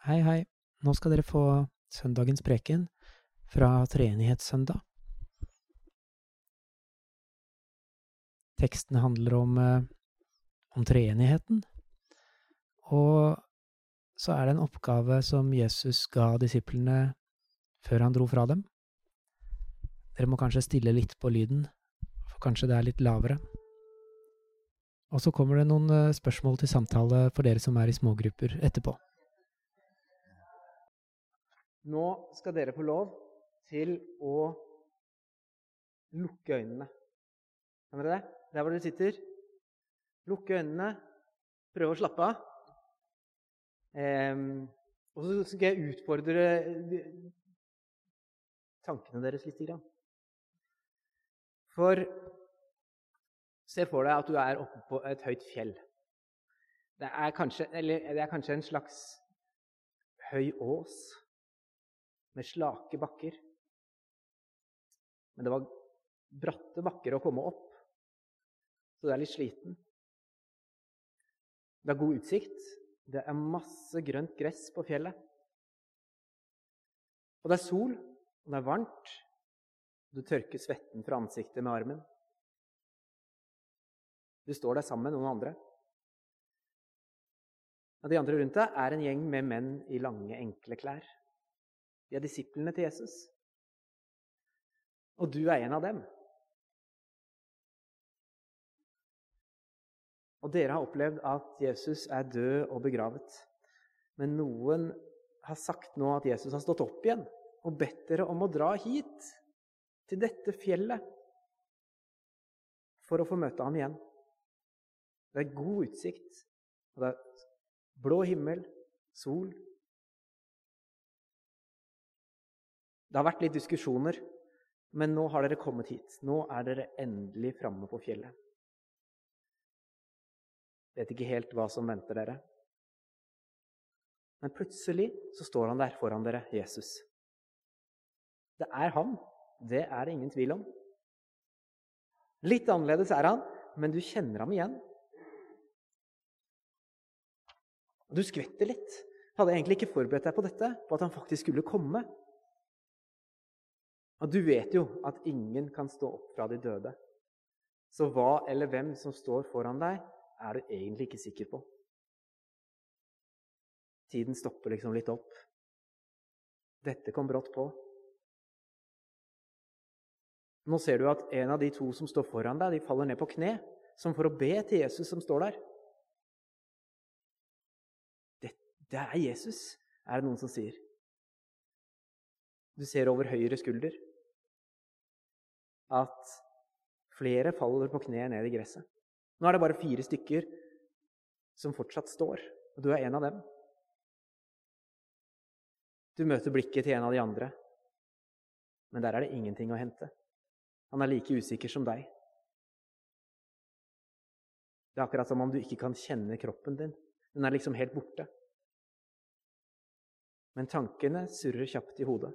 Hei, hei. Nå skal dere få søndagens preken fra Treenighetssøndag. Teksten handler om, eh, om treenigheten, og så er det en oppgave som Jesus ga disiplene før han dro fra dem. Dere må kanskje stille litt på lyden, for kanskje det er litt lavere. Og så kommer det noen eh, spørsmål til samtale for dere som er i smågrupper etterpå. Nå skal dere få lov til å lukke øynene. Kan dere det? Der hvor dere sitter. Lukke øynene, prøve å slappe av. Eh, og så skal jeg utfordre tankene deres litt. For se for deg at du er oppe på et høyt fjell. Det er kanskje, eller det er kanskje en slags høy ås med slake bakker. Men det var bratte bakker å komme opp, så du er litt sliten. Det er god utsikt. Det er masse grønt gress på fjellet. Og det er sol, og det er varmt. Du tørker svetten fra ansiktet med armen. Du står der sammen med noen andre. Og De andre rundt deg er en gjeng med menn i lange, enkle klær. De er disiplene til Jesus. Og du er en av dem. Og dere har opplevd at Jesus er død og begravet. Men noen har sagt nå at Jesus har stått opp igjen og bedt dere om å dra hit, til dette fjellet, for å få møte ham igjen. Det er god utsikt, og det er blå himmel, sol Det har vært litt diskusjoner, men nå har dere kommet hit. Nå er dere endelig framme på fjellet. Vet ikke helt hva som venter dere. Men plutselig så står han der foran dere, Jesus. Det er han. Det er det ingen tvil om. Litt annerledes er han, men du kjenner ham igjen. Du skvetter litt. Hadde egentlig ikke forberedt deg på dette, på at han faktisk skulle komme. Og du vet jo at ingen kan stå opp fra de døde. Så hva eller hvem som står foran deg, er du egentlig ikke sikker på. Tiden stopper liksom litt opp. Dette kom brått på. Nå ser du at en av de to som står foran deg, de faller ned på kne, som for å be til Jesus som står der. Det, det er Jesus, er det noen som sier. Du ser over høyre skulder at flere faller på kne ned i gresset. Nå er det bare fire stykker som fortsatt står, og du er en av dem. Du møter blikket til en av de andre, men der er det ingenting å hente. Han er like usikker som deg. Det er akkurat som om du ikke kan kjenne kroppen din. Den er liksom helt borte. Men tankene surrer kjapt i hodet.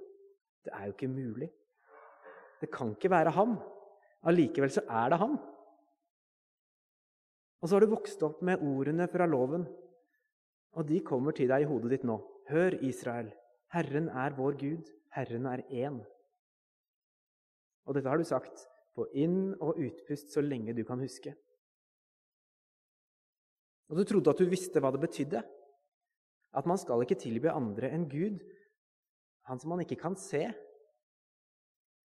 Det er jo ikke mulig. Det kan ikke være ham. Allikevel så er det ham. Og så har du vokst opp med ordene fra loven, og de kommer til deg i hodet ditt nå. Hør, Israel, Herren er vår Gud, Herren er én. Og dette har du sagt på inn- og utpust så lenge du kan huske. Og du trodde at du visste hva det betydde. At man skal ikke tilby andre enn Gud, han som man ikke kan se,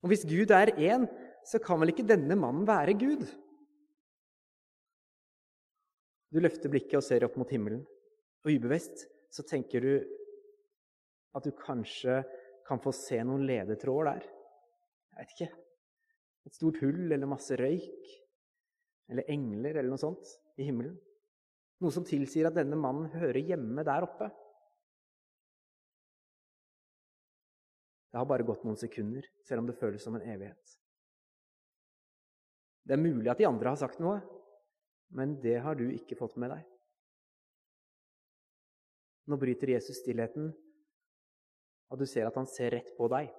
og hvis Gud er én, så kan vel ikke denne mannen være Gud? Du løfter blikket og ser opp mot himmelen, og ubevisst så tenker du at du kanskje kan få se noen ledetråder der. Jeg vet ikke. Et stort hull eller masse røyk. Eller engler eller noe sånt i himmelen. Noe som tilsier at denne mannen hører hjemme der oppe. Det har bare gått noen sekunder, selv om det føles som en evighet. Det er mulig at de andre har sagt noe, men det har du ikke fått med deg. Nå bryter Jesus stillheten, og du ser at han ser rett på deg.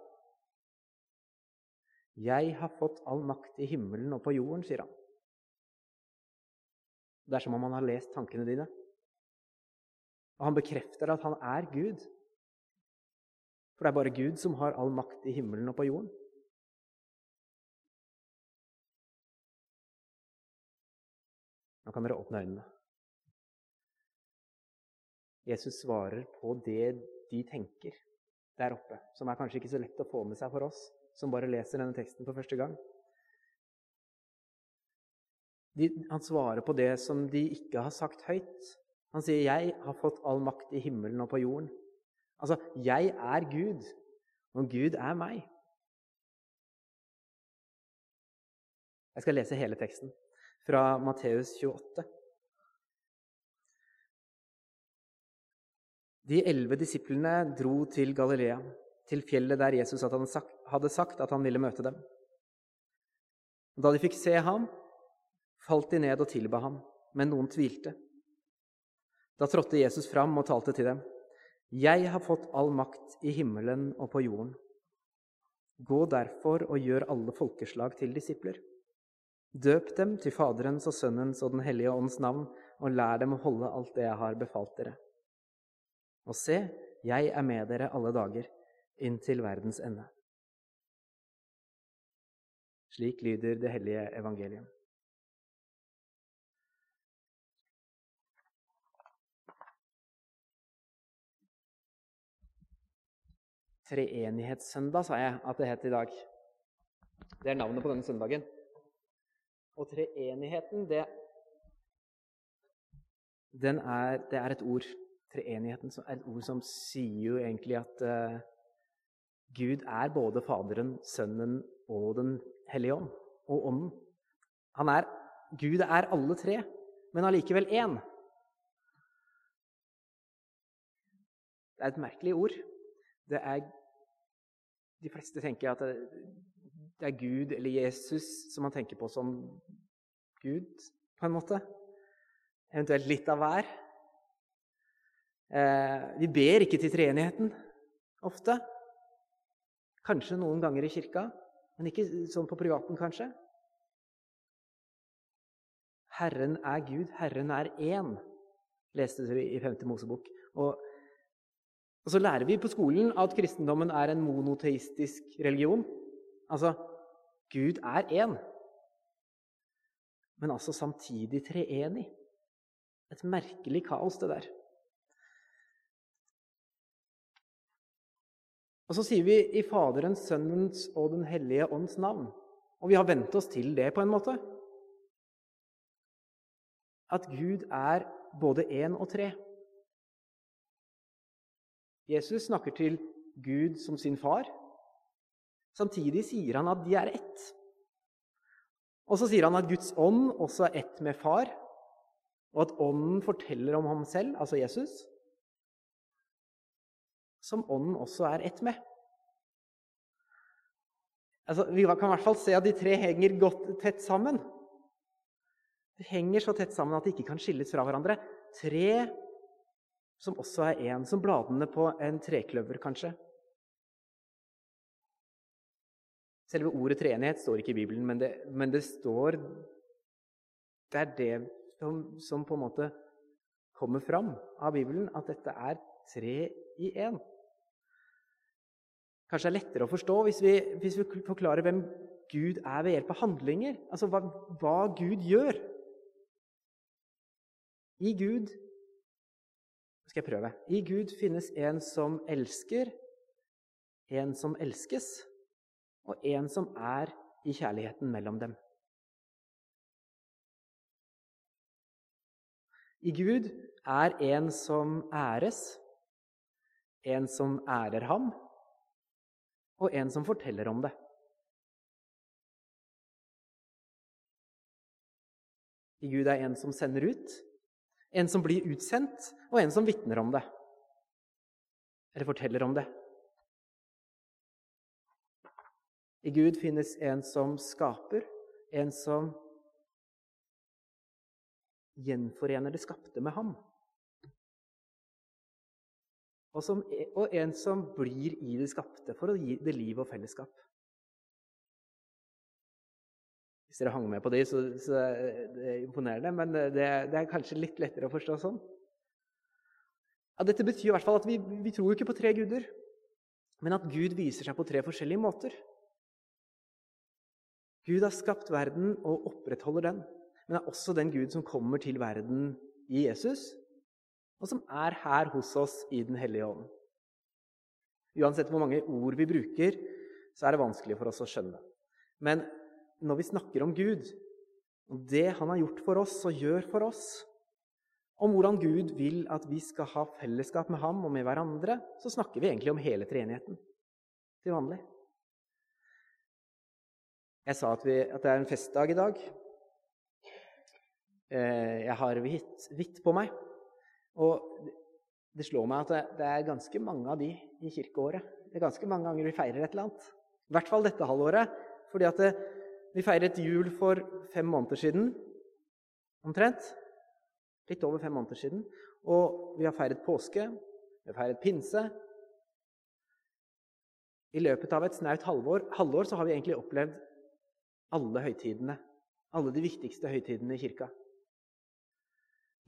Jeg har fått all makt i himmelen og på jorden, sier han. Det er som om han har lest tankene dine. Og han bekrefter at han er Gud. For det er bare Gud som har all makt i himmelen og på jorden. Nå kan dere åpne øynene. Jesus svarer på det de tenker der oppe, som er kanskje ikke så lett å få med seg for oss som bare leser denne teksten for første gang. De, han svarer på det som de ikke har sagt høyt. Han sier, 'Jeg har fått all makt i himmelen og på jorden'. Altså, jeg er Gud, og Gud er meg. Jeg skal lese hele teksten fra Matteus 28. De elleve disiplene dro til Galilea, til fjellet der Jesus hadde sagt at han ville møte dem. Da de fikk se ham, falt de ned og tilba ham, men noen tvilte. Da trådte Jesus fram og talte til dem. Jeg har fått all makt i himmelen og på jorden. Gå derfor og gjør alle folkeslag til disipler. Døp dem til Faderens og Sønnens og Den hellige ånds navn, og lær dem å holde alt det jeg har befalt dere. Og se, jeg er med dere alle dager, inntil verdens ende. Slik lyder det hellige evangelium. Treenighetssøndag, sa jeg at det het i dag. Det er navnet på denne søndagen. Og treenigheten, det, er, det er et ord. Treenigheten er et ord som sier jo egentlig at uh, Gud er både Faderen, Sønnen og Den hellige ånd. Og Ånden. Han er, Gud er alle tre, men allikevel én. Det er et merkelig ord. Det er de fleste tenker at det er Gud eller Jesus som man tenker på som Gud, på en måte. Eventuelt litt av hver. Eh, vi ber ikke til treenigheten ofte. Kanskje noen ganger i kirka, men ikke sånn på privaten, kanskje. Herren er Gud, Herren er én, leste vi i 5. Mosebok. Og og så lærer vi på skolen at kristendommen er en monoteistisk religion. Altså Gud er én, men altså samtidig treenig. Et merkelig kaos, det der. Og så sier vi i Faderens, Sønnens og Den hellige ånds navn. Og vi har vent oss til det på en måte. At Gud er både én og tre. Jesus snakker til Gud som sin far. Samtidig sier han at de er ett. Og så sier han at Guds ånd også er ett med far, og at ånden forteller om ham selv, altså Jesus, som ånden også er ett med. Altså, vi kan i hvert fall se at de tre henger godt tett sammen. De henger så tett sammen at de ikke kan skilles fra hverandre. Tre som også er én, som bladene på en trekløver, kanskje. Selve ordet treenighet står ikke i Bibelen, men det, men det står Det er det som, som, på en måte kommer fram av Bibelen, at dette er tre i én. Kanskje det er lettere å forstå hvis vi, hvis vi forklarer hvem Gud er ved hjelp av handlinger. Altså hva, hva Gud gjør. I Gud skal jeg prøve. I Gud finnes en som elsker, en som elskes, og en som er i kjærligheten mellom dem. I Gud er en som æres, en som ærer ham, og en som forteller om det. I Gud er en som sender ut, en som blir utsendt, og en som vitner om det. Eller forteller om det. I Gud finnes en som skaper, en som gjenforener det skapte med ham. Og, som, og en som blir i det skapte for å gi det liv og fellesskap. Hvis dere hang med på det, så, så det er imponerende. Men det, det, er kanskje litt lettere å forstå sånn. Ja, dette betyr i hvert fall at vi, vi tror ikke på tre guder, men at Gud viser seg på tre forskjellige måter. Gud har skapt verden og opprettholder den, men er også den Gud som kommer til verden i Jesus, og som er her hos oss i Den hellige ånd. Uansett hvor mange ord vi bruker, så er det vanskelig for oss å skjønne. Men når vi snakker om Gud, om det Han har gjort for oss og gjør for oss, om hvordan Gud vil at vi skal ha fellesskap med ham og med hverandre, så snakker vi egentlig om hele treenigheten til vanlig. Jeg sa at, vi, at det er en festdag i dag. Eh, jeg har hvitt, hvitt på meg. Og det slår meg at det, er ganske mange av de i kirkeåret. Det er ganske mange ganger vi feirer et eller annet. I hvert fall dette halvåret. Fordi at det, vi feiret jul for fem måneder siden, omtrent. Litt over fem måneder siden. Og vi har feiret påske. Vi har feiret pinse. I løpet av et snaut halvår, halvår så har vi egentlig opplevd alle høytidene. Alle de viktigste høytidene i kirka.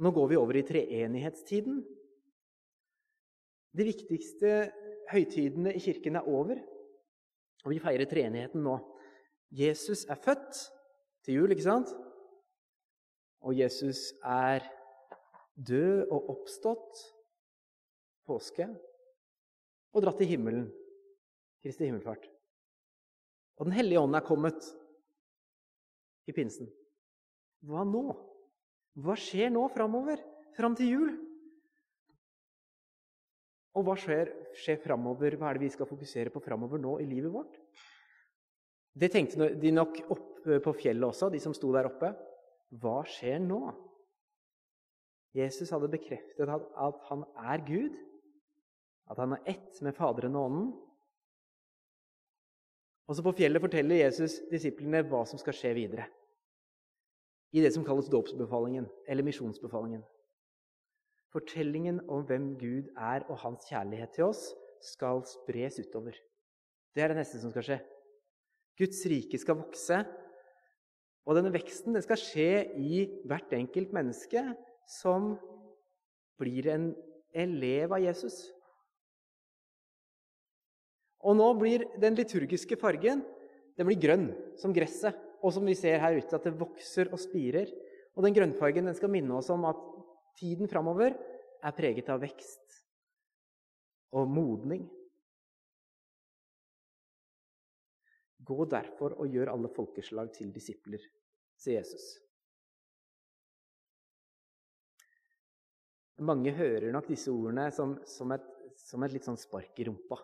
Nå går vi over i treenighetstiden. De viktigste høytidene i kirken er over, og vi feirer treenigheten nå. Jesus er født til jul, ikke sant? Og Jesus er død og oppstått påske og dratt til himmelen, Kristi himmelfart. Og Den hellige ånd er kommet i pinsen. Hva nå? Hva skjer nå framover? Fram til jul? Og hva skjer, skjer framover? Hva er det vi skal fokusere på framover nå i livet vårt? Det tenkte de nok oppe på fjellet også, de som sto der oppe. Hva skjer nå? Jesus hadde bekreftet at, han er Gud, at han er ett med Faderen og Ånden. Og så På fjellet forteller Jesus disiplene hva som skal skje videre i det som kalles dåpsbefalingen, eller misjonsbefalingen. Fortellingen om hvem Gud er og hans kjærlighet til oss, skal spres utover. Det er det neste som skal skje. Guds rike skal vokse. Og denne veksten den skal skje i hvert enkelt menneske som blir en elev av Jesus. Og nå blir den liturgiske fargen den blir grønn, som gresset. Og som vi ser her ute, at det vokser og spirer. Og den grønnfargen den skal minne oss om at tiden framover er preget av vekst og modning. Gå derfor og gjør alle folkeslag til disipler, sier Jesus. Mange hører nok disse ordene som, som, et, som et litt sånn spark i rumpa.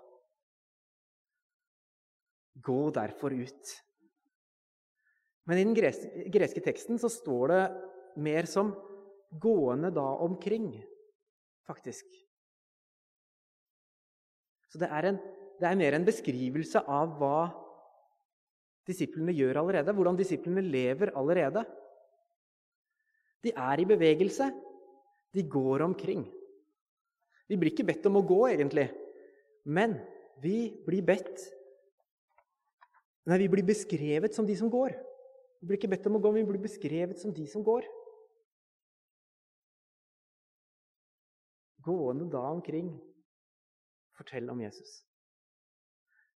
Gå derfor ut men i den greske teksten så står det mer som 'gående da omkring', faktisk. Så det er, en, det er mer en beskrivelse av hva disiplene gjør allerede, hvordan disiplene lever allerede. De er i bevegelse. De går omkring. Vi blir ikke bedt om å gå, egentlig, men vi blir bedt Nei, vi blir beskrevet som de som går. Vi blir ikke bedt om å gå, men vi blir beskrevet som de som går. Gående da omkring, fortell om Jesus.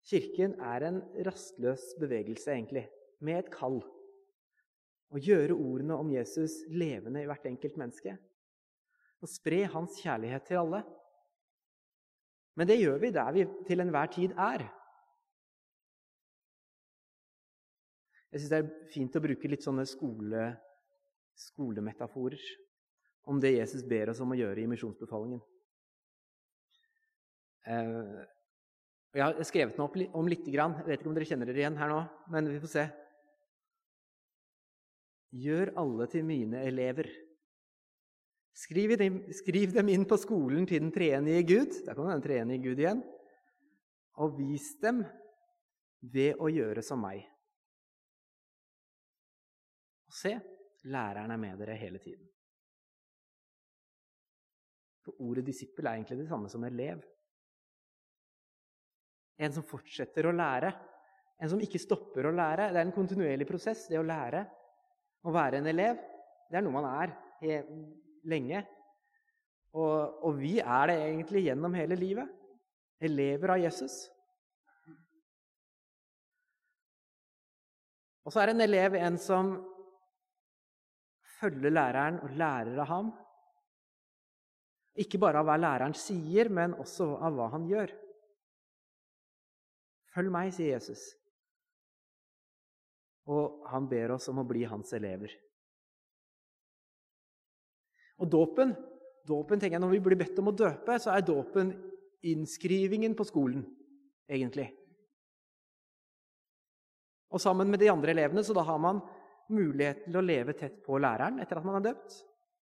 Kirken er en rastløs bevegelse, egentlig, med et kall. Å gjøre ordene om Jesus levende i hvert enkelt menneske. Og spre hans kjærlighet til alle. Men det gjør vi der vi til enhver tid er. Jeg syns det er fint å bruke litt sånne skole, skolemetaforer om det Jesus ber oss om å gjøre i misjonsbefalingen. Eh, jeg har skrevet noe om lite grann. Jeg vet ikke om dere kjenner dere igjen her nå, men vi får se. Gjør alle til mine elever. Skriv dem, skriv dem inn på skolen til den treenige Gud. Der kommer den treenige Gud igjen. Og vis dem ved å gjøre som meg. Og se, læreren er med dere hele tiden. For ordet disippel er egentlig det samme som elev. En som fortsetter å lære. En som ikke stopper å lære. Det er en kontinuerlig prosess, det å lære. Å være en elev, det er noe man er lenge. Og, og vi er det egentlig gjennom hele livet. Elever av Jesus. Og så er en elev en som følger læreren og lærer av ham. Ikke bare av hva læreren sier, men også av hva han gjør. Følg meg, sier Jesus. Og han ber oss om å bli hans elever. Og dåpen, dåpen tenker jeg, Når vi blir bedt om å døpe, så er dåpen innskrivingen på skolen, egentlig. Og sammen med de andre elevene, så da har man mulighet til å leve tett på læreren etter at man er døpt.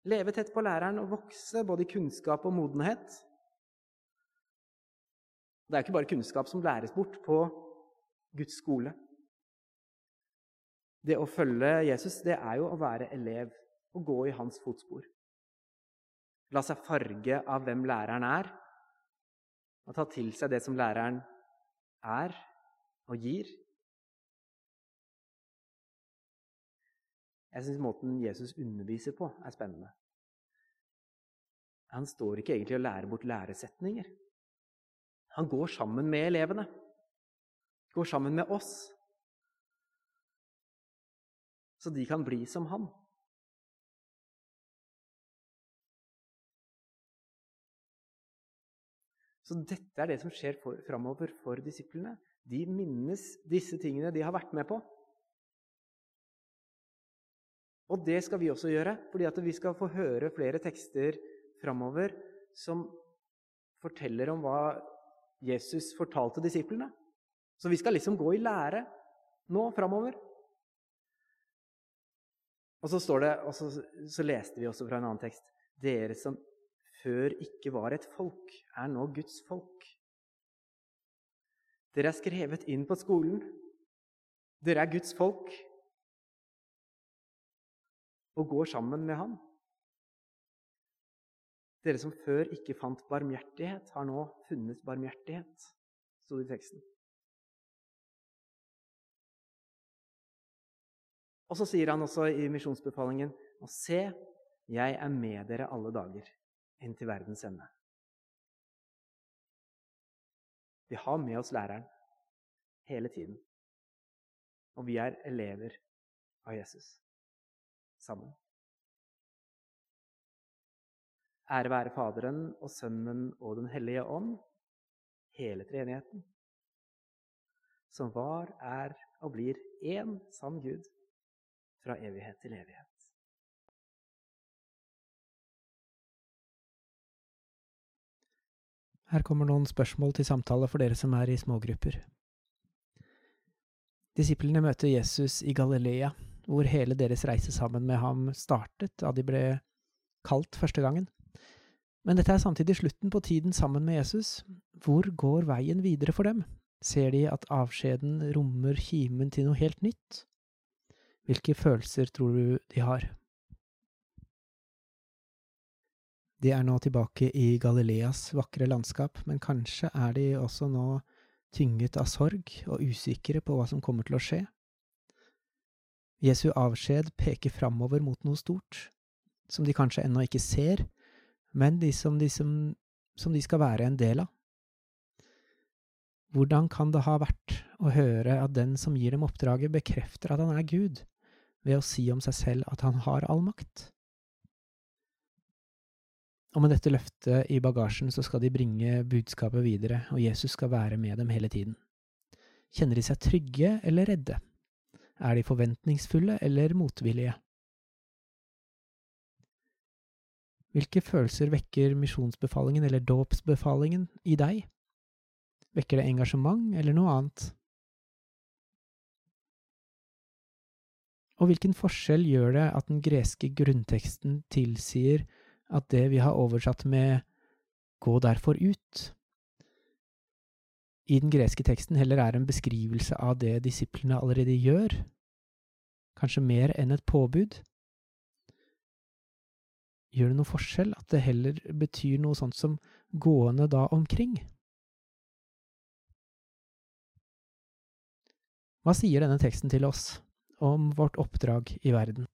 Leve tett på læreren og vokse både i kunnskap og modenhet. Det er ikke bare kunnskap som læres bort på Guds skole. Det å følge Jesus, det er jo å være elev og gå i hans fotspor. La seg farge av hvem læreren er, og ta til seg det som læreren er og gir. Jeg syns måten Jesus underviser på, er spennende. Han står ikke egentlig og lærer bort læresetninger. Han går sammen med elevene. Går sammen med oss. Så de kan bli som han. Så dette er det som skjer for, framover for disiplene. De minnes disse tingene de har vært med på. Og det skal vi også gjøre, fordi vi skal få høre flere tekster framover som forteller om hva Jesus fortalte disiplene. Så vi skal liksom gå i lære nå framover. Og så står det, og så, så, leste vi også fra en annen tekst Dere som før ikke var et folk, er nå Guds folk. Dere er skrevet inn på skolen. Dere er Guds folk og går sammen med Han. Dere som før ikke fant barmhjertighet, har nå funnet barmhjertighet, sto det i teksten. Og så sier han også i misjonsbefalingen Og se, jeg er med dere alle dager, inn til verdens ende. Vi har med oss læreren hele tiden. Og vi er elever av Jesus sammen. Ære være Faderen og Sønnen og Den hellige ånd, hele treenigheten, som var, er og blir én sann Gud fra evighet til evighet. Her kommer noen spørsmål til samtale for dere som er i smågrupper. Disiplene møter Jesus i Galilea, hvor hele deres reise sammen med ham startet da de ble kalt første gangen. Men dette er samtidig slutten på tiden sammen med Jesus. Hvor går veien videre for dem? Ser de at avskjeden rommer kimen til noe helt nytt? Hvilke følelser tror du de har? De er nå tilbake i Galileas vakre landskap, men kanskje er de også nå tynget av sorg og usikre på hva som kommer til å skje? Jesu avskjed peker framover mot noe stort, som de kanskje ennå ikke ser, men de som, de som, som de skal være en del av. Hvordan kan det ha vært å høre at den som gir dem oppdraget, bekrefter at han er Gud, ved å si om seg selv at han har all makt? Og med dette løftet i bagasjen så skal de bringe budskapet videre, og Jesus skal være med dem hele tiden. Kjenner de seg trygge eller redde? Er de forventningsfulle eller motvillige? Hvilke følelser vekker misjonsbefalingen eller dåpsbefalingen i deg? Vekker det engasjement eller noe annet? Og hvilken forskjell gjør det at den greske grunnteksten tilsier at det vi har oversatt med gå derfor ut, i den greske teksten heller er en beskrivelse av det disiplene allerede gjør, kanskje mer enn et påbud? Gjør det noe forskjell at det heller betyr noe sånt som gående da omkring? Hva sier denne teksten til oss om vårt oppdrag i verden?